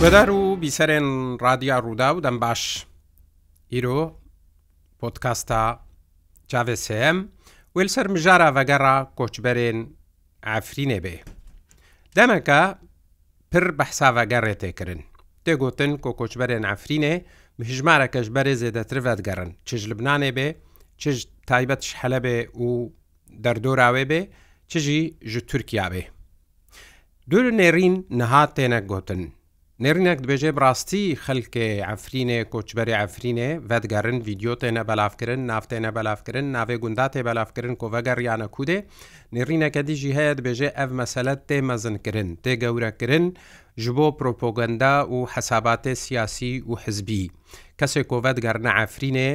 گوێدار و بیسەرێن ڕادیا ڕوودا و دەم باش ئیرۆ پۆتکاستە چاVسM ویل سەر مژارە ڤگەڕا کۆچبەرێن ئافرینێ بێ دەمەکە پر بەحساڤگەڕێ تێکردن تێگوتن کۆ کۆچبەرێن ئافرینێ هژمارە کەش بەرێ زێدەترڤەت گەڕن چش لبنانێ بێ چش تایبەتش حەلە بێ و دەردۆراوێ بێ چژی ژ تورکیا بێ دوور نێڕین نەها تێنە گوتن نێرنێک دبێژێ ڕاستی خەلکێ ئەفرینێ کۆچبەری ئەفرینێ ڤەتگەرن ڤیددیو تێنە بەلافکردن نافتێنە بەلافکردن ناوێ گوندا تێ بەلافکردن کۆڤگەڕیانە کودێ نێڕینەکە دیژی هەیە دبێژێ ئەف مەسەلەت تێ مەزنکردن تێ گەورەکردن ji bo propoganda û hesabatê siyasî û hizbî. Kesek ku vedgerna Efrînê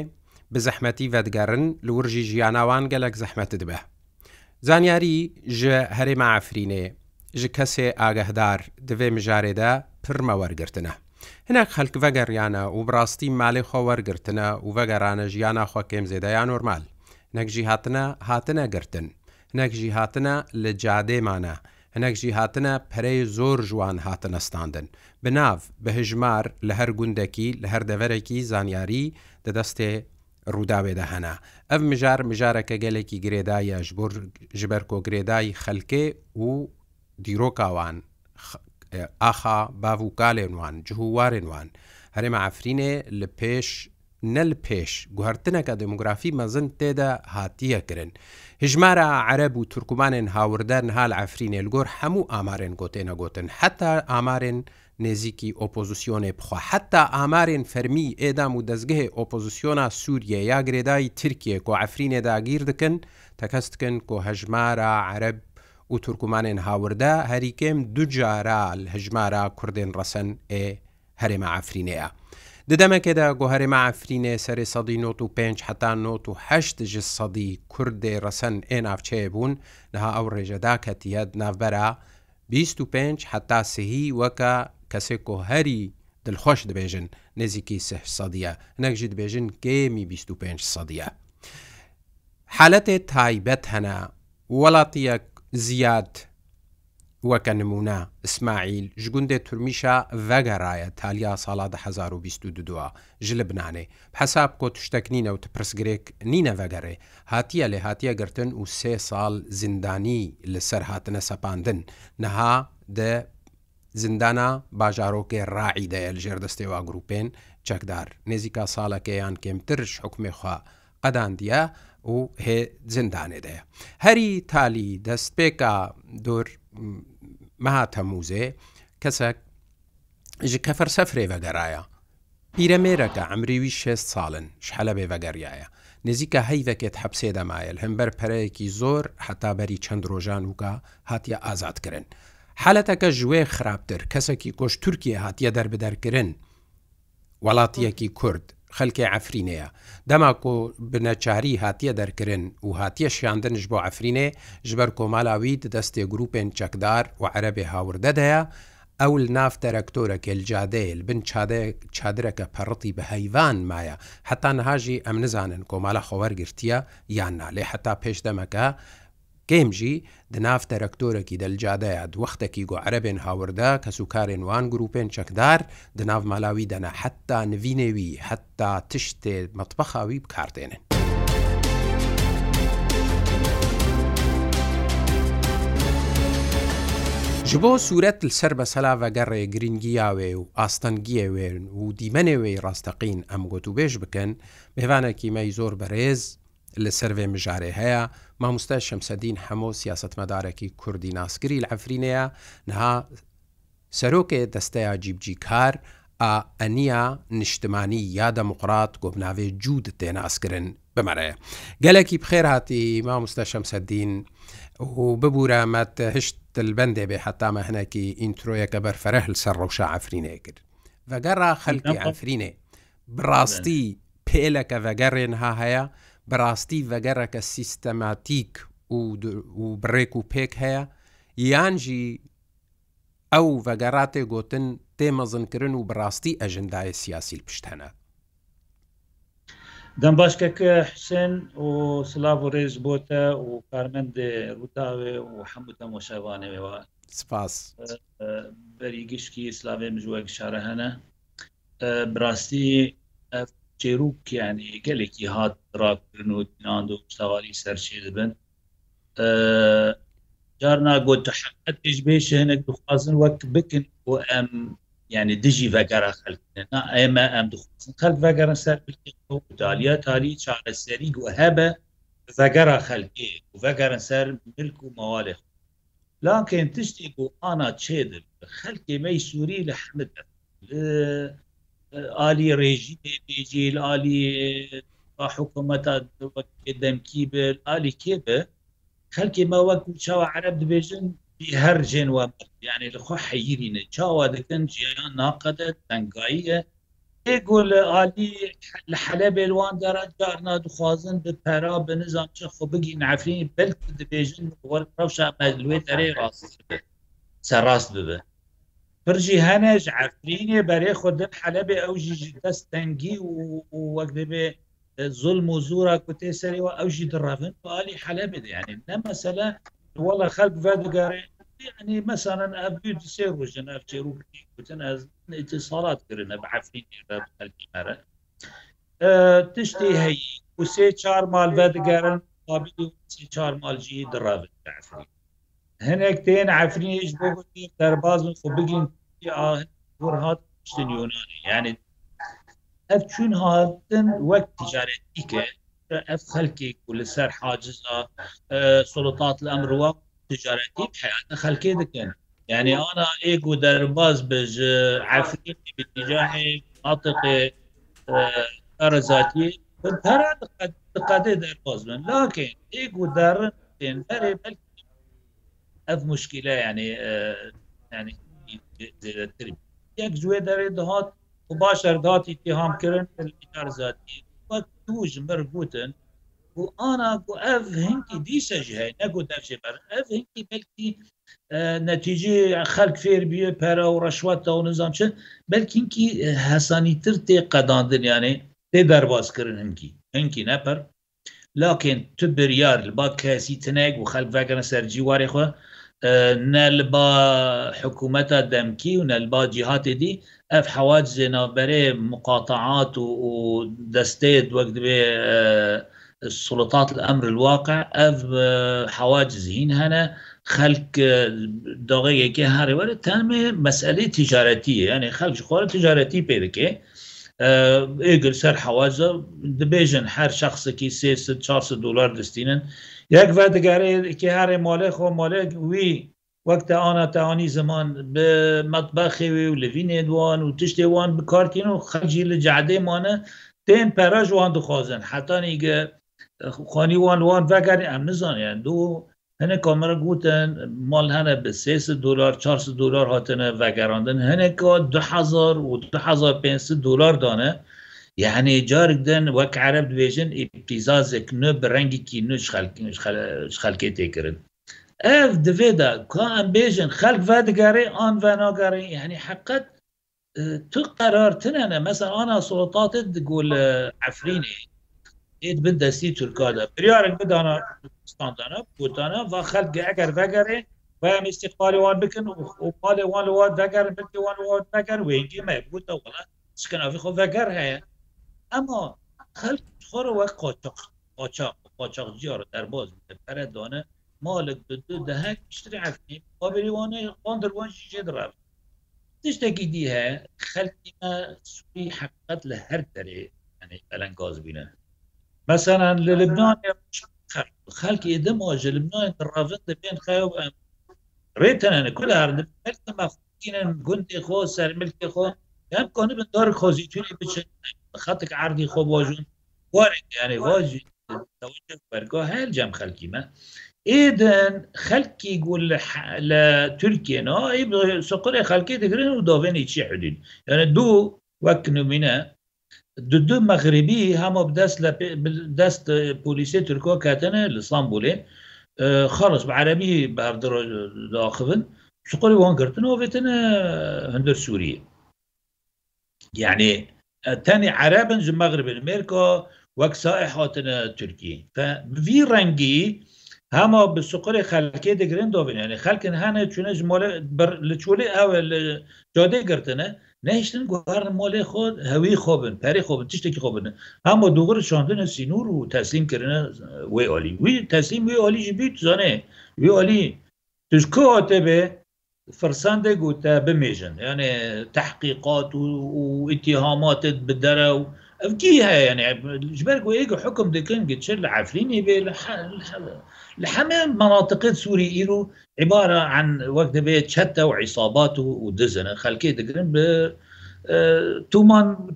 bi zehmetî vedgerin li wir jî jiyana wan gelek zehmet dibe. Zanyarî ji herêma Efrînê ji kesê agehdar divê mijarê de پرمە وەرگرتنە. هەناک خەک بەگەڕیانە و بڕاستی ماڵی خۆ وەرگرتنە و بەگەرانە ژیانە خۆکەم زێدایان نورمال. نەکژی هاتنە هاتنە گرتن، نەکژی هاتنە لە جادێمانە، هەنەکژی هاتنە پەرەی زۆر ژوان هاتنەستاندن. بناو بە هژمار لە هەر گوندەکی لە هەردەڤەرێکی زانیاری دەدەستێ ڕووداوێدە هەنا ئەم مژار مژارەکە گەلێکی گرێدایە ژبەر کۆگرێدای خەلکێ و دیرۆکاوان ئاخا باو و کالێنوان جوهوارێنوان هەرێمە ئافرینێ لە پێش نەل پێش گوهرتنەکە دموگرافی مەزن تێدا هاتیەکردن. هژمارە عەرب و تورکمانێن هاوردەرن هال ئافرینێ لگۆر هەموو ئامارێن گۆتێنە گوتن حتا ئامارێن نێزیکی ئۆپۆزیسیۆنێ بخوا حتا ئامارێن فەرمی ئێدام و دەستگەهێ ئۆپۆزیسیۆنا سووریە یا گرێدای ترکیە کۆ ئەفرینێ داگیر دکن تەکەستکن کۆ هەژمارە عەرب و تورکمانێن هاوردە هەریکێم دوجارال هەژمارە کوردێن ڕەسەن ئێ هەرێمە ئافرینەیە. دەدەمەکەدا گۆهرێمە ئافرینێ سەری سەدی 95 حتا 1970 ژ سەدی کوردێ ڕەسەن ئێ ناوچەیە بوون نەها ئەو ڕێژەدا کەتیەت ناوبەرە 25 حتا سهی وەکە کەسێک و هەری دڵخۆش دەبێژن نزیکی سه سەدیە نەکژی دەبێژن گێمی 25 سەدیە. حالەتێ تایبەت هەنا وڵاتیەک زیاد وەکە نمونە ئسماعیل ژگوندێ تورمیشە ڤەگەڕایە تالیا ساڵا 1922 ژ لە بنانێ حەساب کۆ توشتەک نینە و تپرسگرێک نینە ڤەگەڕێ هاتیە لێ هاتیە گرتن و سێ ساڵ زیندانی لەسەر هاتنە سەپاندن نەها دە زیندانە باژارۆکێ ڕاعی دەیە لەژێر دەستێوا گروپێن چەکدار نێزیکا ساڵەکەیان کێمترش حکومێخوا قەدان دیە و زندانێدەیە هەری تالی دەستپێکە دۆر مەهاتە موزێ کەسێک ji کەفەرسەفرێ بەگەرایە پیرەمێرەکە ئەمریوی 6 ساڵن شحەلە بێ بەگەریایە نزیکە هەیڤەکێت حەبسێ دەمایل هەمبەر پەرەیەکی زۆر حتابەری چەند ڕۆژان وکە هاتیە ئازادکردن حالەتەکە ژوێ خراپتر کەسێکی کۆش تورکیە هاتیە دەربدەرکردن وڵاتیەکی کورد خەلکی ئەفرینەیە دەما کۆ بنەچاری هاتیە دەرکردن و هاتیە شیاندنش بۆ ئەفرینێ ژبەر کۆمالاوی دەستێ گروپێن چەکدار و عەرەبێ هاوردەدەیە ئەول ناف دەرەکتۆرەکە جادەیل بن چادرەکە پەڕەتی بە هەیوان مایە حتا نەهاژی ئەم نزانن کۆمالە خۆوەرگرتیە یان نالێ حتا پێش دەمەکە گەیمژی دناف تەرەکتۆرەکی دەلجادەیە وەختێکی گوعرەبێن هاوردە کەس و کارێن وان گروپێن چەکدار دناو مالاوی دەنا حتا نوینێوی حتا تشتێ مەتبەخاوی بکارتێنن. ji bo sûret li ser mesela vegerê giringiya wê û astangiye wêrin û dîmenê wê rasteqîn em gotûbêj bikin mêvanekî me zor berêz li ser vê mijarê heye مامۆستا شەمسەدین هەموو سیاستمەدارێکی کوردی ناسگری لە ئەفرینەیە نها سەرۆکێ دەستەیە جیبجی کار ئەنیا نیشتمانی یا دەموقرات گۆبناوێ جوود تێناسکردن بمەرێ گەلێکی بخێر هاتی مامۆستا شەمسەدین و ببوورەمەت هشت دلبندێ بێ حتامە هەنێکی ئینترۆیەکە بەرفەرە هەل سەر ڕەوشە ئەفرینێ کرد وەگەڕا خەلکی ئەفرینێ بڕاستی پێلەکە وەگەڕێنها هەیە بەڕاستی وەگەرەکە سیستەماتیک و بڕێک و پێک هەیە یانجی ئەو وەگەڕاتێ گوتن تێمەزنکردن و بڕاستی ئەژندای سیاسیل پشتەنە دەم باشکەکە حسێن و سلااو و ڕێز بۆتە و کارمەند ڕوتاوێ و هەموو تەمۆشەوانەوێەوە سپاس بەریگشتی ئسلاوێ مژوەک شارە هەنە براستی چێروکیان گەلێکی هات ڕاکردن و ناند و ساواری سەرچێ دەبن جار ناگۆت تەحقت پێش بێشێنێک دخوازن وەک بکن بۆ ئەم یعنی دژی ڤگەرە خەکردن ئێمە ئەم دخوازن خەک ڤگەرە سەر دالیا تالی چارەسەری و هەبە ڤگەرە خەلکی ڤگەرە سەر ملک و ماوالێ لاکەین تشتی و ئانا چێ خەلکی مەی سووری لە حمد عالی رژی بێجیل عالی حکوومەتا دەمکی بر عالی کێبە خەلکی مە وەکو چاوە عرب دبێژن هەر جێن وە یعنی لەخوا حەیرینە چاوا دەکەن جیان ناقەدە تەنگاییە گۆ لە عالی لە حەلە بێوان دەرات جارنا دخوازن بە پەرا بنزان چ خۆ بگین عفرین بلک دبێژن وەڕەوشە مەلوێ دەرێ ڕاست سەڕاست ببە پرژی هەنەژ عفرینێ بەرێ خودن حەلبێ ئەو ژی دەست تەنگی و وەک دەبێ زلم و زورا کوتێ سەرەوە ئەو ژی دڕاون عالی حەلبێ یعنی نەمەسەلا وەڵە خەک بەدگارێ يعني مثلا ابيد سيرو جناب تيرو كتنا اتصالات كرنا بعفين المرة أه تشتي هي وسي شار مال بدقرن قابل سي شار مال جي درافن بعفين هەنێک تێن عفرینش دەرباز خ بگین هاتشتن یۆنانی یعنی ئەف چون هاتن وەک تجارەتی کە ئەف خەلکی و لەسەر حاجزا سلطات لە ئەمروا تجارەتی حیاتە خەلکێ دکەن یعنی ئانا ئێک و دەرباز بژ عفرین بتیجاهی مناطقی ئەرزاتی قەدێ دەرباز من لاکەین ئێک و دەڕن بەلکی ev muşkile yani yani yek juê derê dihat û baş erdat îtiham kirin zatî tu ji mir gotin û ana ku ev hinkî dîse ji hey ne got dev ji ber ev hinkî belkî neticê xelk fêrbiye pere û reşwat da nizam çi belkinkî hesanîtir tê qedandir yani tê derbas kirin hinkî hinkî neper lakin tu biryar li ba kesî tinek û xelk vegene ser ciwarê xwe ne li ba hekumeta demkî û ne li ba cihatê dî ev hewac zênaberê muqataat û destê wek dibê سلطات الامر الواقع ev hewacizîn hene xelk dağyekê herê were tenmê meselê ticaretiyê yani xelk ji xwarê ticaretî pê dike ئێگر سەر حوازە دەبێژن هەر شخصێکی سێ 400 دلار دەستینن یەک ڤ دەگارەیەکی هەرێ مالێ خۆ مالێک وی وەکتە ئانا تاوانی زمان بە مەتبەخێوێ و لەڤینێدوان و تشتێوان بکارکن و خەجی لە جعدەیمانە تێن پەرەژوان دخوازن حتانیگە خانی وان وان ڤگەری ئەم نزانیان دوو هەنێک کامەرە گوتن مال هەنە بە 300 دلار 400 دلار هاتنە ڤگەراندن هەنێکا 2000 و 2500 دلار دانە یعنی جارک دن وەک عرب دوێژن ئیپتیزازێک نو بە ڕەنگیکی نوش خەلکێ تێکردن ev divê de ka em bêjin xelk ve digerê an ve nagarê yani heqet tu qerartine ne mesela ana solotatê digol Efrînê êd bin destî Türka de biryarek bidana Türkistandana Kotana va xelk eger vegerê ve istiqbalê wan bikin palê wan wa veger milkê wan wa veger wengî me gotta wala skenavî xwe veger heye Ema xelk xor we qaçaq qaçaq qaçaq ciyar derbaz pere dane malek bidu dehek tiştir hefnî xaberî wan qandir wan şişe dirab tiştekî dî heye xelkî me sûî heqet li her derê yani elengaz bîne مثلا للبنان خلق يدم واجه لبنان الرافض بين خايب ريتنا أنا كل هرد ملك مفقين كنت خو سر ملك خو يعني كوني من دار خوزي تولي بشن خطك عرضي خو واجون وارد يعني واجه توجه برقا هل جم خلقي ما ايدن خلقي يقول لتركيا نا سقر خلقي تقرين ودوفين يتشي حدود يعني دو وكنو منا دو مەغریبی هەمە دەست لە دەست پلیسی ترکۆ کاتەنە لە ئسلامبولێ خەڵس بە عەربی بارداخبن سقۆی وانکردنەوە بێتە هەندر سووریە یعنی تەنی عەربن ژ مەغربن مێرکۆ وەک سای هاتنە تورکی بڤ ڕەنگی هەما بە سوقری خەکێ دەگرن دۆبینێنێ خەکن هەنە چونە ژمۆلە لە چولی ئەوە جادەی گرتنە نهشتن گوهر مال خود هوی خوبن پری خوبن تشتکی خوبن اما دوغر شاندن سینور و تسلیم کردن وی آلی وی تسلیم وی آلی جی بیت زانه وی آلی توش که آته به فرسنده گوته بمیجن یعنی تحقیقات و, و اتهامات بدره و ئەوکی هەیە ژبەر گوەیەکە حکم دەکەن گچر لە عفرینی بێ لە حەمێ مناتقت سووری ئیر و عیبارە عن وەک دەبێت چەتە و عیسابات و و دزنە خەلکی دەگرن بە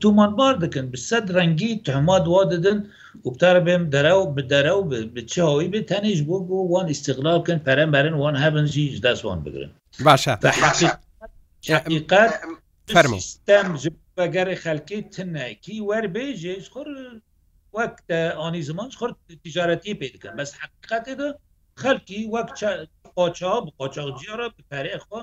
تومان بار دەکەن بە سەد ڕەنگی تەماد وا دەدن وبتار بێم دەرە و بدەرە و بچەوەی بێت تەنیش بۆ بۆ وان استیقلاکن پەرەمەرن وان هەبنجی دەستوان بگرن باشە حقیقت فەرمو ve gerê xelkê tinekî werbêjê ji xur wek te anî ziman xur ticaretî pê dikin bes heqiqetê de xelkî wek qoça bi qoçaqciya re bi perê xwe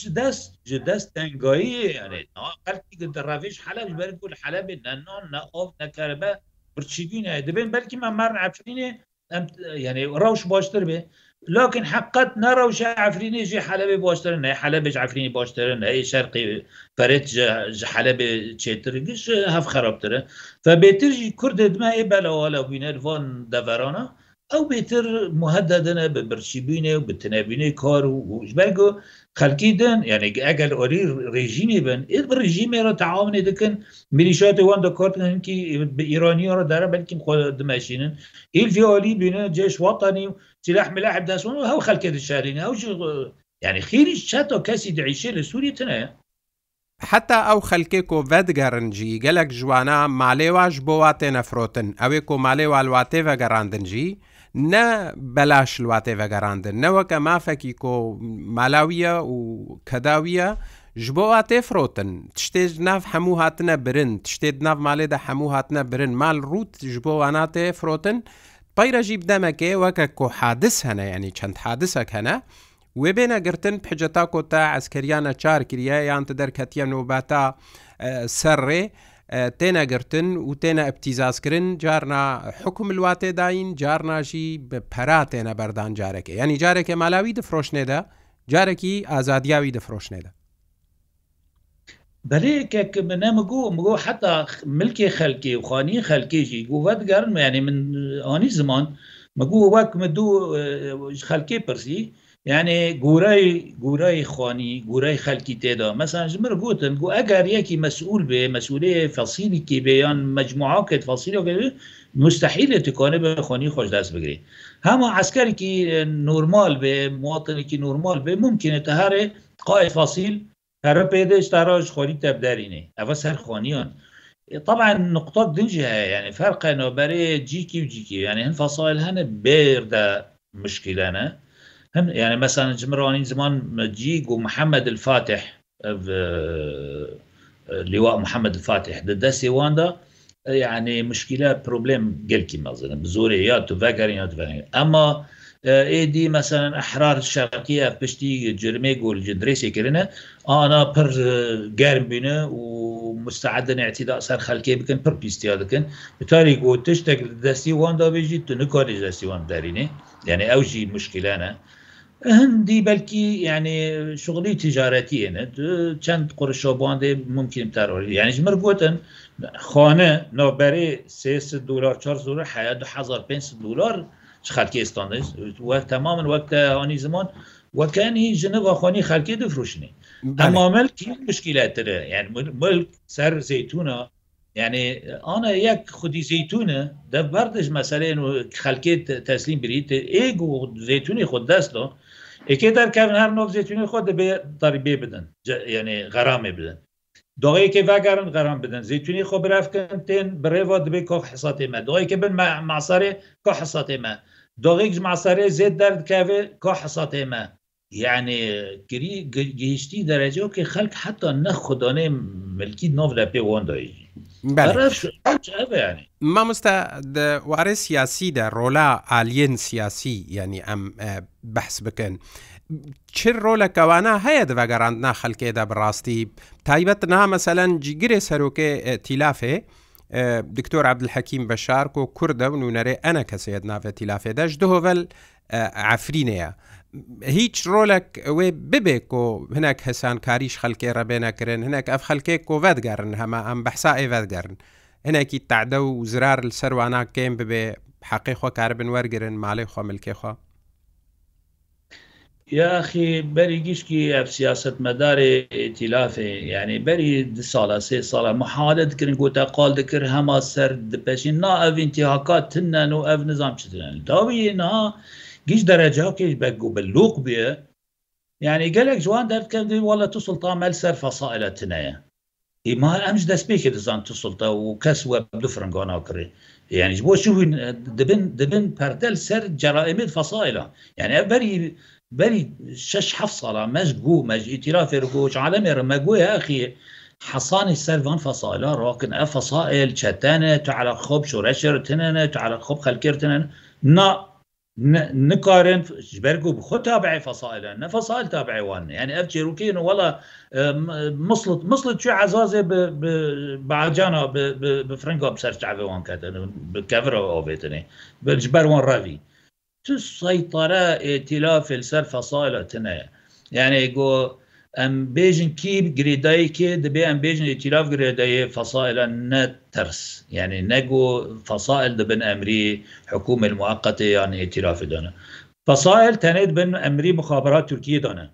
ji dest ji dest tengayiyê yani xelkî dirravêj heleb ber gul helebê ne nan ne av nekerbe birçîbîne dibin belkî me merin efrînê yani rewş baştir be لكن حقت نرى وش عفريني جي حلبي باشترن هي حلبي عفريني باشترن هي شرقي فريت حلبي تشتر جش هف خرابتر فبيتر كرد دماء بلا ولا بين فان دفرانا او بيتر مهددنا ببرشيبينه وبتنابينه كار وجبالكو خلقيدن يعني اجل اوري ريجيمي بن الريجيمي را تعاون دكن ميليشيات وان دكارتن كي بايراني را دار بلكي خود دمشينن الفي اولي بين جيش وطني سلاح ملاحب داسون هەو خەکە دشارین ئەو ینی خیریش چاتەوە کەسی دعیشێ لە سووری تنەیە حتا ئەو خەلکێ کۆڤەتگەڕنجی گەلک جوانە مالێواش بۆ واتێ نەفرۆتن ئەوێ کۆمالێ والواتێ ڤگەڕاندنجی نە بەلاش لواتێ ڤگەڕاندن نەوەکە مافەکی کۆ مالاویە و کەداویە ji بۆ واتێ فرۆتن تشتێژ ناف هەموو هاتنە برن تشتێت ناف مالێدا هەموو هاتنە برن مال ڕوت ji بۆ واناتێ فرۆتن پەیرەژی بدەمەکێ وەکە کۆ حادس هەنە ینی چەند حادسەک هەنە وێ بێنەگرتن پجەتا کۆتا ئەسکریانە چارکریە یانتە دەرکەتیە نوباتە سەرڕێ تێنەگرتن و تێنە ئەپتیزازکردن جارنا حکم لواتێ داین جارناژی بە پەرا تێنە بەردان جارێکی ینی جارێکی مالاوی دفرۆشنێدا جارێکی ئازادیاوی دەفرۆشنێدا بەێکێک منەمەگو مگۆ حتا ملکی خەلکی و خانی خەلکێژی گووە دەگەرن ینی من ئانی زمان مەگو وەکمە دوو خەلکێ پرسی یعنی گورای گورای خوانی گورای خەلکی تێدا مەسانژمر گوتن گو ئەگەر یەکی مەسئول بێ مەسئولەیە فەسیلی کی بێیان مجموعاکت فەسیلەکە مستحیل تکانە بە خوانی خۆش دەست بگری هەما عسکەرێکی نورمال بێ مواتنێکی نورمال بێ ممکنێت هەرێ قای فەسیل هەرە پێدا ئێستا ڕۆژ خۆری تەبدارینێ ئەوە سەرخۆنیۆن طبعا نقطة دنجها يعني فرق انه بري جيكي وجيكي يعني هن فصائل هن بيردا مشكلة أنا هن يعني مثلا جمراني زمان جيك ومحمد الفاتح لواء محمد الفاتح ده ده سيواندا يعني مشكلة بروبليم قلكي مثلا بزوري يا تفكر يا تفكر أما ئێدی مەسەن ئەحرار شەقیە پشتی جرمێ گۆلجە درێسێکردە ئانا پر گەرم بینە و مستعدن اعتیدا سەر خەلکێ بکەن پر پیسیا دەکەن بتاری گۆ تشتێک دەستی واندا بێژیت تو نکاری دەستیوان دەرینێ یعنی ئەوژی مشکلانە. هەندی بەلکی یعنی شغلی تجارەتیێنە چەند قڕشۆبواندێ ممکن تەرۆری یانیژمر گوتن خانه نابره 300 دلار 400 حیا 2500 دلار خلکی استانه و تمام وقت آنی زمان و کنی جنب خانی خلکی دفروشنی اما ملک مشکلات داره یعنی ملک سر زیتونه يعني انا ياك خدي زيتونه ده بردش مثلا خلقيت تسليم بريت ايجو زيتوني خود دست دو اكي در كان هر نوع زيتوني خود به ضريبه بدن يعني غرامه بدن دۆغەیەکی ڤگەرن غەران بدەن زیتونی خۆ برافکەن تێن برێەوە دەبێت کۆ حساتی مە دۆیکە بن ماسارێ کۆ حساتی مە دۆغێک ماسارێ زێت دەردکاوێ کۆ حساتی مە یعنی گری گەیشتی دەرەجەوە کە خەک حتا نەخدانێ ملکی نۆڤ لە پێوەندایی مامۆستا وارە سیاسیدا ڕۆلا ئالین سیاسی ینی ئەم بەحس بکەن. چ ڕۆلەکەوانە هەیە دەگەڕاندنا خەلکێدا بڕاستی تایبەت نامەسەلەن جیگرێ سەرۆکێ تیلافێ دکتۆر عبدحەکیم بەشارک و کووردە و نوونەرێ ئەنە کەسێت ناوێت تیلافێدەش دهۆڤل ئافرینەیە. هیچ ڕۆلێک ئەوێ ببێ کۆ هەنێک هەسان کاریش خەلکێ ڕەبێنەکردن هەنێک ئەف خەلکێک کۆڤەتگەرن هەمە ئەم بەحسا ئێڤەتگەرن هەنێکی تعدە و زرار سەروانناکەم ببێ حەقی خۆ کاربن وەرگرن ماڵی خۆملکێخوا یاخی بەری گشتی ئەف سیاست مەدارێ تیلافێ یعنی بەری دو ساڵە سێ ساڵە محالت کرن گوتە قال دکرد هەما سەر دپەشین نا ئەڤینتیهاکات تنەن و ئەڤ نظام چترن داوی نها گیش دەرەجا کەش بە و بە لوق بێ یعنی گەلێک جوان دەرکردی وڵە تو سلتا مەل سەر فەسائلەتنەیە ئیما ئەمش دەستپێکی دەزان تو سلتا و کەس وە دو فرنگۆنا کڕی یعنی بۆچی دبن دبن پەردەل سەر جەرائمت فەسائلە یعنی بەری بەری شش حف ساڵە مەش گو مەج ئیتیرا فێرگۆچ عالەمێ ڕمەگوۆی ئەخی حصاني سيرفان فصائل راكن أفصائل شتانة على خب شرشر تنانة على خب خلكر تنانة نا نقارن جبرجو بخو تابعي فصائل نه فصائل تابعي وان يعني اف جيروكين ولا مصلت مصلت شو عزازه بعجانا بفرنكو بسرجع وان كاتن بكفر اوفيتني بالجبر وان رافي تسيطره ائتلاف السر فصائل تنه يعني جو ئەم بێژن کی گرێدایکێ دەبێ ئەم بێژن ئتیلاف گرێدایە فەسائلە نەتەرس یعنی نەگو فەسائل دەبن ئەمری حکوم المعقت یان ئتیلاف دانە فەسائل تەنێت بن ئەمری مخابرات تورکیە دانە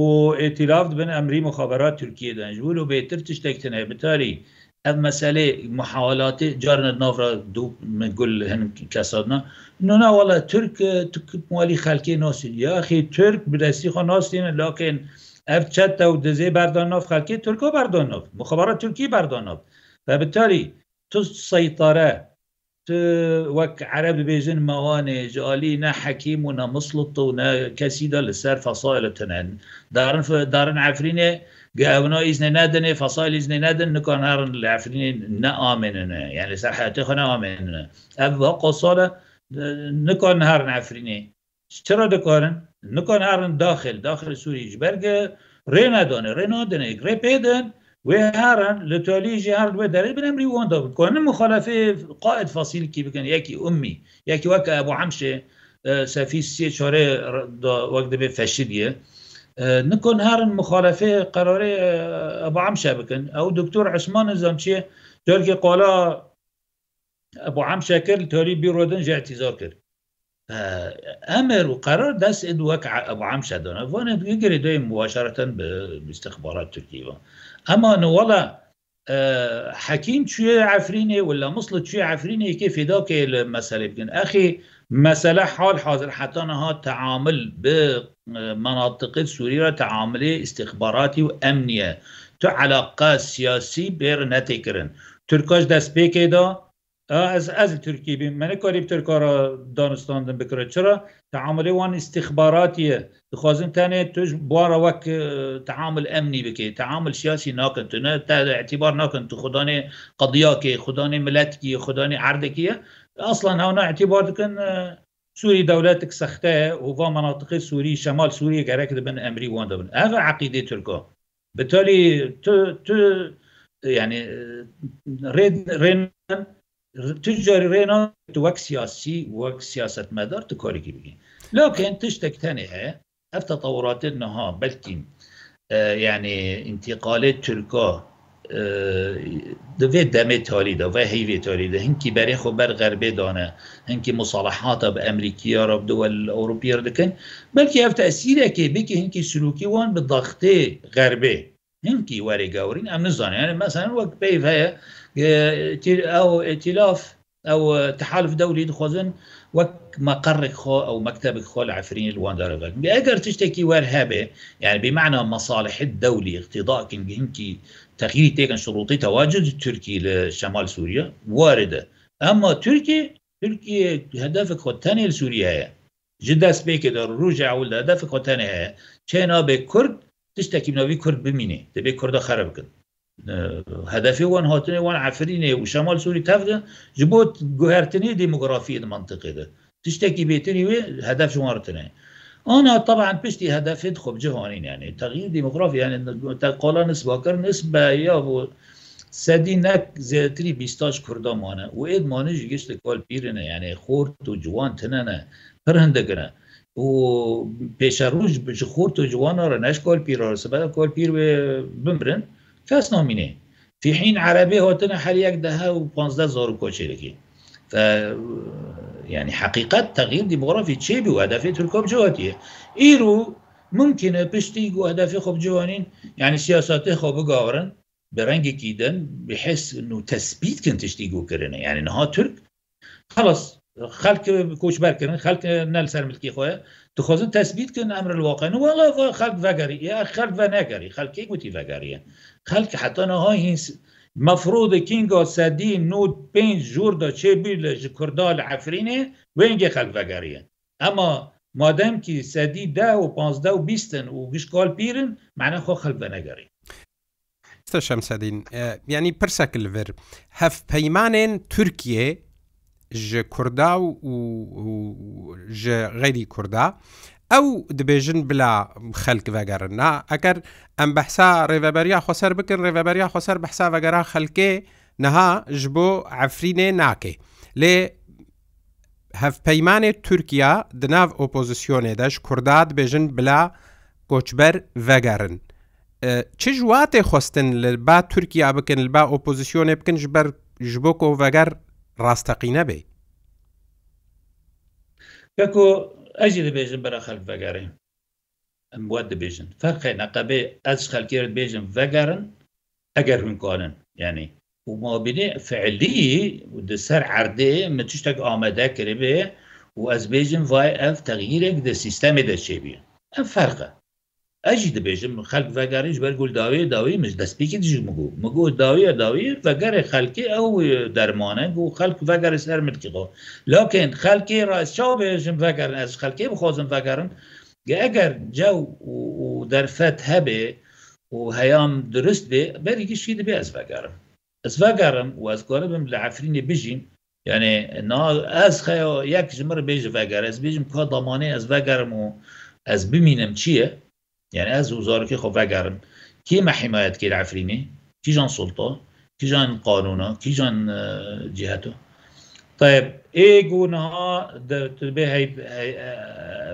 و ئتیلاف بن ئەمری مخابرات تورکیە دانجبول و بێتر تشتێک تەنێ بتاری ev meselê muhawalatê carne navra du min gul hin kesadna nona wala Türk tu mualî xelkê nasîn ya xê Türk bi destî xwe nasînin lakên ev çeta û dizê berdanov xelkê Türko berdanov mixabara Türkî berdanov ve bitarî tu seytare wek ereb dibêjin mewanê ji alî ne hekîm û ne mislit û ne kesî de li ser fesail tinin darin darin efrînê evna îznê nedinê fesail îznê nedin nikan herin li efrînê neamenine yani ser hetê xwe neamenine ev ve qosale nikan herin efrînê چرا دکارن نکن هرن داخل داخل سوریج برگه رینا دانه رینا دانه گری پیدن و هرن لتولیجی هر دو داره بنم ریوان دابن کنن مخالفه قائد فاصیل کی بکن یکی امی یکی وک ابو عمشه سفی سی چاره وقت به فشیدیه نكون هارن مخالفه قراري ابو عم شابكن او دكتور عثمان الزمشي تركي قالا ابو عم شاكر تولي بيرودن جا اعتذار كر امر وقرار دست ادوك ابو عم شدنا فانا يجري دوي مباشره باستخبارات تركيه اما والله حكيم شو عفريني ولا مصلت شو عفريني كيف ذاك المسألة بكن أخي مسألة حال حاضر حتى أنها تعامل بمناطق سوريا تعامل استخباراتي وأمنية تو علاقة سياسي بير نتكرن تركاش دست بيكي دا ez ez Türkiye bin me nekarî Türkara danistandin bikire çira teamilê wan istixbaratiye dixwazin tenê tu ji bara wek teamil emnî bike teamil siyasî nakin tu ne te etibar nakin tu xudanê qediyakê xudanê milletî xudanê erdekiye aslan hewna etibar dikin Sûî dewletik sexte ye û menatiqê Sûî şemal Sûriye gerek dibin emrî wan dibin ev eqîdê Türka Bitalî tu tu yani rên تجاري رينا وەک سیاسی وەک سیاست مەدار تو کارێکی بگین لکن تشتێک تەنێ هەیە ئەف تەتەوراتت نەها بەلکیم یعنی انتیقالێت تورکا دەێت دەمێ تالیدا و هەیێ تالیدا هەنکی بەرێ خۆ بەر غەربێ داە هەنکی مساڵحاتە بە ئەمریکیا ڕب دووە ئەوروپیر دکن بەلکی ئەف تەسیرەکێ بکی هەنکی سلوکی وان بە دەختێ غەربێ هنکی وەری گەورین ئەم نزانانی مەسان وەک پێیف هەیە ئەو ئتیلاف ئەو تحالف دەوری دخوازن وەک مەقڕێک خۆ ئەو مەکتتەبك خۆل عفرین الواندارەکە ئەگەر تشتێکی وەرهەبێ یعنی بمعنى مەصالحت دەولی اقتیداکن هنکی تەخیری تێکن شروطی تەواجد تورکی لە شمال سووریا واردە ئەمما تورکی تورکیه هدفك خۆ تەنێ سووریە هەیە جدەست بێکێ دە ڕژە ئەول هدفك خۆ تەنێ هەیە چێنا بێ کورد تشتێکی منەوەی کورد بمینێ دەبێت کووردە خەرە بکن هەدەفی وان هاتنێ وان عفرینێ و شەمال سووری تەفدە ji بۆ گوهرتنی دیموگرافی منطقیدا تشتێکی بێتنی وێ هەدەف وارتنێ أنا طبعا بشتي هدف خب جهانين يعني تغيير ديموغرافي يعني قال نسبة نسبة يا بو سدی نک زیاتری بیستاش کوردا مانه و اید مانه جگشت کال پیرنه یعنی خورد و جوان تنه نه پرهنده گنه و پێشەڕوژ بژخورد و جوانە ڕەنەش کۆل پیرۆسەبە کۆل پیر بمرن کەس نامینێ فیحین عربی هاتنە هەر یەک دەها و 15 زۆر کۆچێرەکی يعني حقیقت تغییر دیموگرافی چێ بی و هەدفی ترکۆب جواتیە ئیرو ممکنە پشتی و هەدفی خۆب جوانین یعنی سیاساتی خۆ بگاورن بە ڕەنگێکی دن بحس و تەسبیت کن تشتی گوکردنە یعنی نها ترک خلاص خلق کوچبر کردن خلق نل سر ملکی خواه تو خوازن تثبیت کن امر الواقع نو والا خلق وگری یا خلق و نگری خلق گوتی وگریه خلق حتی نهای هین مفروض کینگا صدی نود پنج جور دا چه بیل کردال عفرینه و اینگه خلق وگریه اما مادم که صدی ده و پانزده و بیستن و گشکال پیرن معنی خواه خلق و نگری شمسدین ینی پرسەکلڤر هەف پەیمانێن تورکیە ژە کووردا و غەری کووردا ئەو دەبێژن بلا خەلک بەگەرن نا ئەگەر ئەم بەحسا ڕێڤەبەریا خۆسەر بکن ڕێڤەبەریا خۆسەر بەحسا بەگەرا خەلکێ نەها ژ بۆ ئەفرینێ ناکێ لێ هەفپەیمانێ تورکیا دناو ئۆپۆزیسیۆنێ دەش کوردات بێژن بلا کۆچبەر ڤەگەرن. چ ژواتێ خواستن لە با تورکیا بکەن با ئۆپۆزیسیۆنێ بکنش بەر ژ بۆ کۆڤەگەر ڕاستەقی نەبێ کەکۆ ئەجی دەبێژن بەرە خەک بەگەڕێن ئەم بوات دەبێژن فەرقی نەقەبێ ئەس خەلکێرت بێژم ڤگەرن ئەگەر هونکۆنن ینی ومابینێ فعلی دەسەر عردێ من تشتێک ئامادە کرێبێ و ئەس بێژم وای ئەف تەغیرێک دە سیستەمی دەچێبی ئەم فەرقە ئەژی دەبێژم خەک ڤگەریش بەرگول داوێ داوی مش دەستپێکی دژ مگو مگو داویە داوی ڤگەرێ خەلکی ئەو دەرمانە و خەک ڤگەرە سەر ملکیەوە لاکەین خەلکی ڕاستچاو بێژم ڤگەرن ئەس خەلکی بخۆزم ڤگەرم ئەگەر جەو و دەرفەت هەبێ و هەیام درست بێ بەریگیشی دەبێ ئەس ڤگەرم ئەس ڤگەرم و ئەسگۆرە بم لە عفرینی بژین یعنی ئەس خەیە یەک ژمر بێژ ڤگەر ئەس بێژم کۆ دەمانەی ئەس ڤگەرم و ئەس ببینم چییە؟ يعني ez wizarokê xwe vegerin kê me himayet kê Efrînê kîjan sulta kîjan qanûna kîjan ciheto Tayb ê gûnaha dibe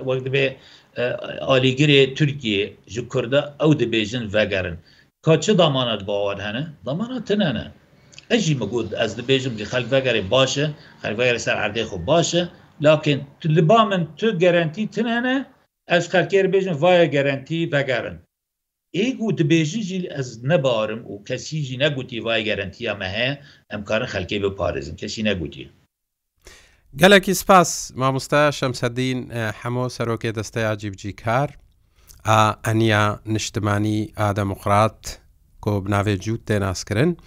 wek dibe alîgirê Tirkiye ji Kurda ew dibêjin vegerin Ka çi damanet bawer hene damana tin hene Ez jî me got ez dibêjim jî xelk vegerê baş e xelvegerê ser erdê xwe baş e lakin li ba min tu gerentî tin hene ez xelkêr bêjin vaya gerentî vegerin ê got dibêjî jî ez nebarim û kesî jî negotî vay gerentiya me heye em karin xelkê biparêzin kesî negotiye gelekî spas mamosta Şemseddîn hemo serokê desteya cîbcî kar a eniya niştimanî a demokrat got navê cût tê naskirin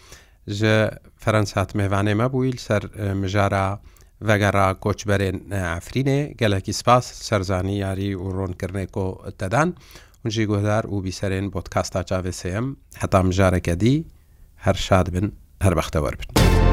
ji Ferenc hat mêvanê me bûî ser mijara vegera koçberên Efrînê gelekî spas serzanî yarî û rônkirnê ku tedan hûn jî guhdar û bîserên botkasta çavê sêyem heta mijareke dî her şad bin her bextewer bin.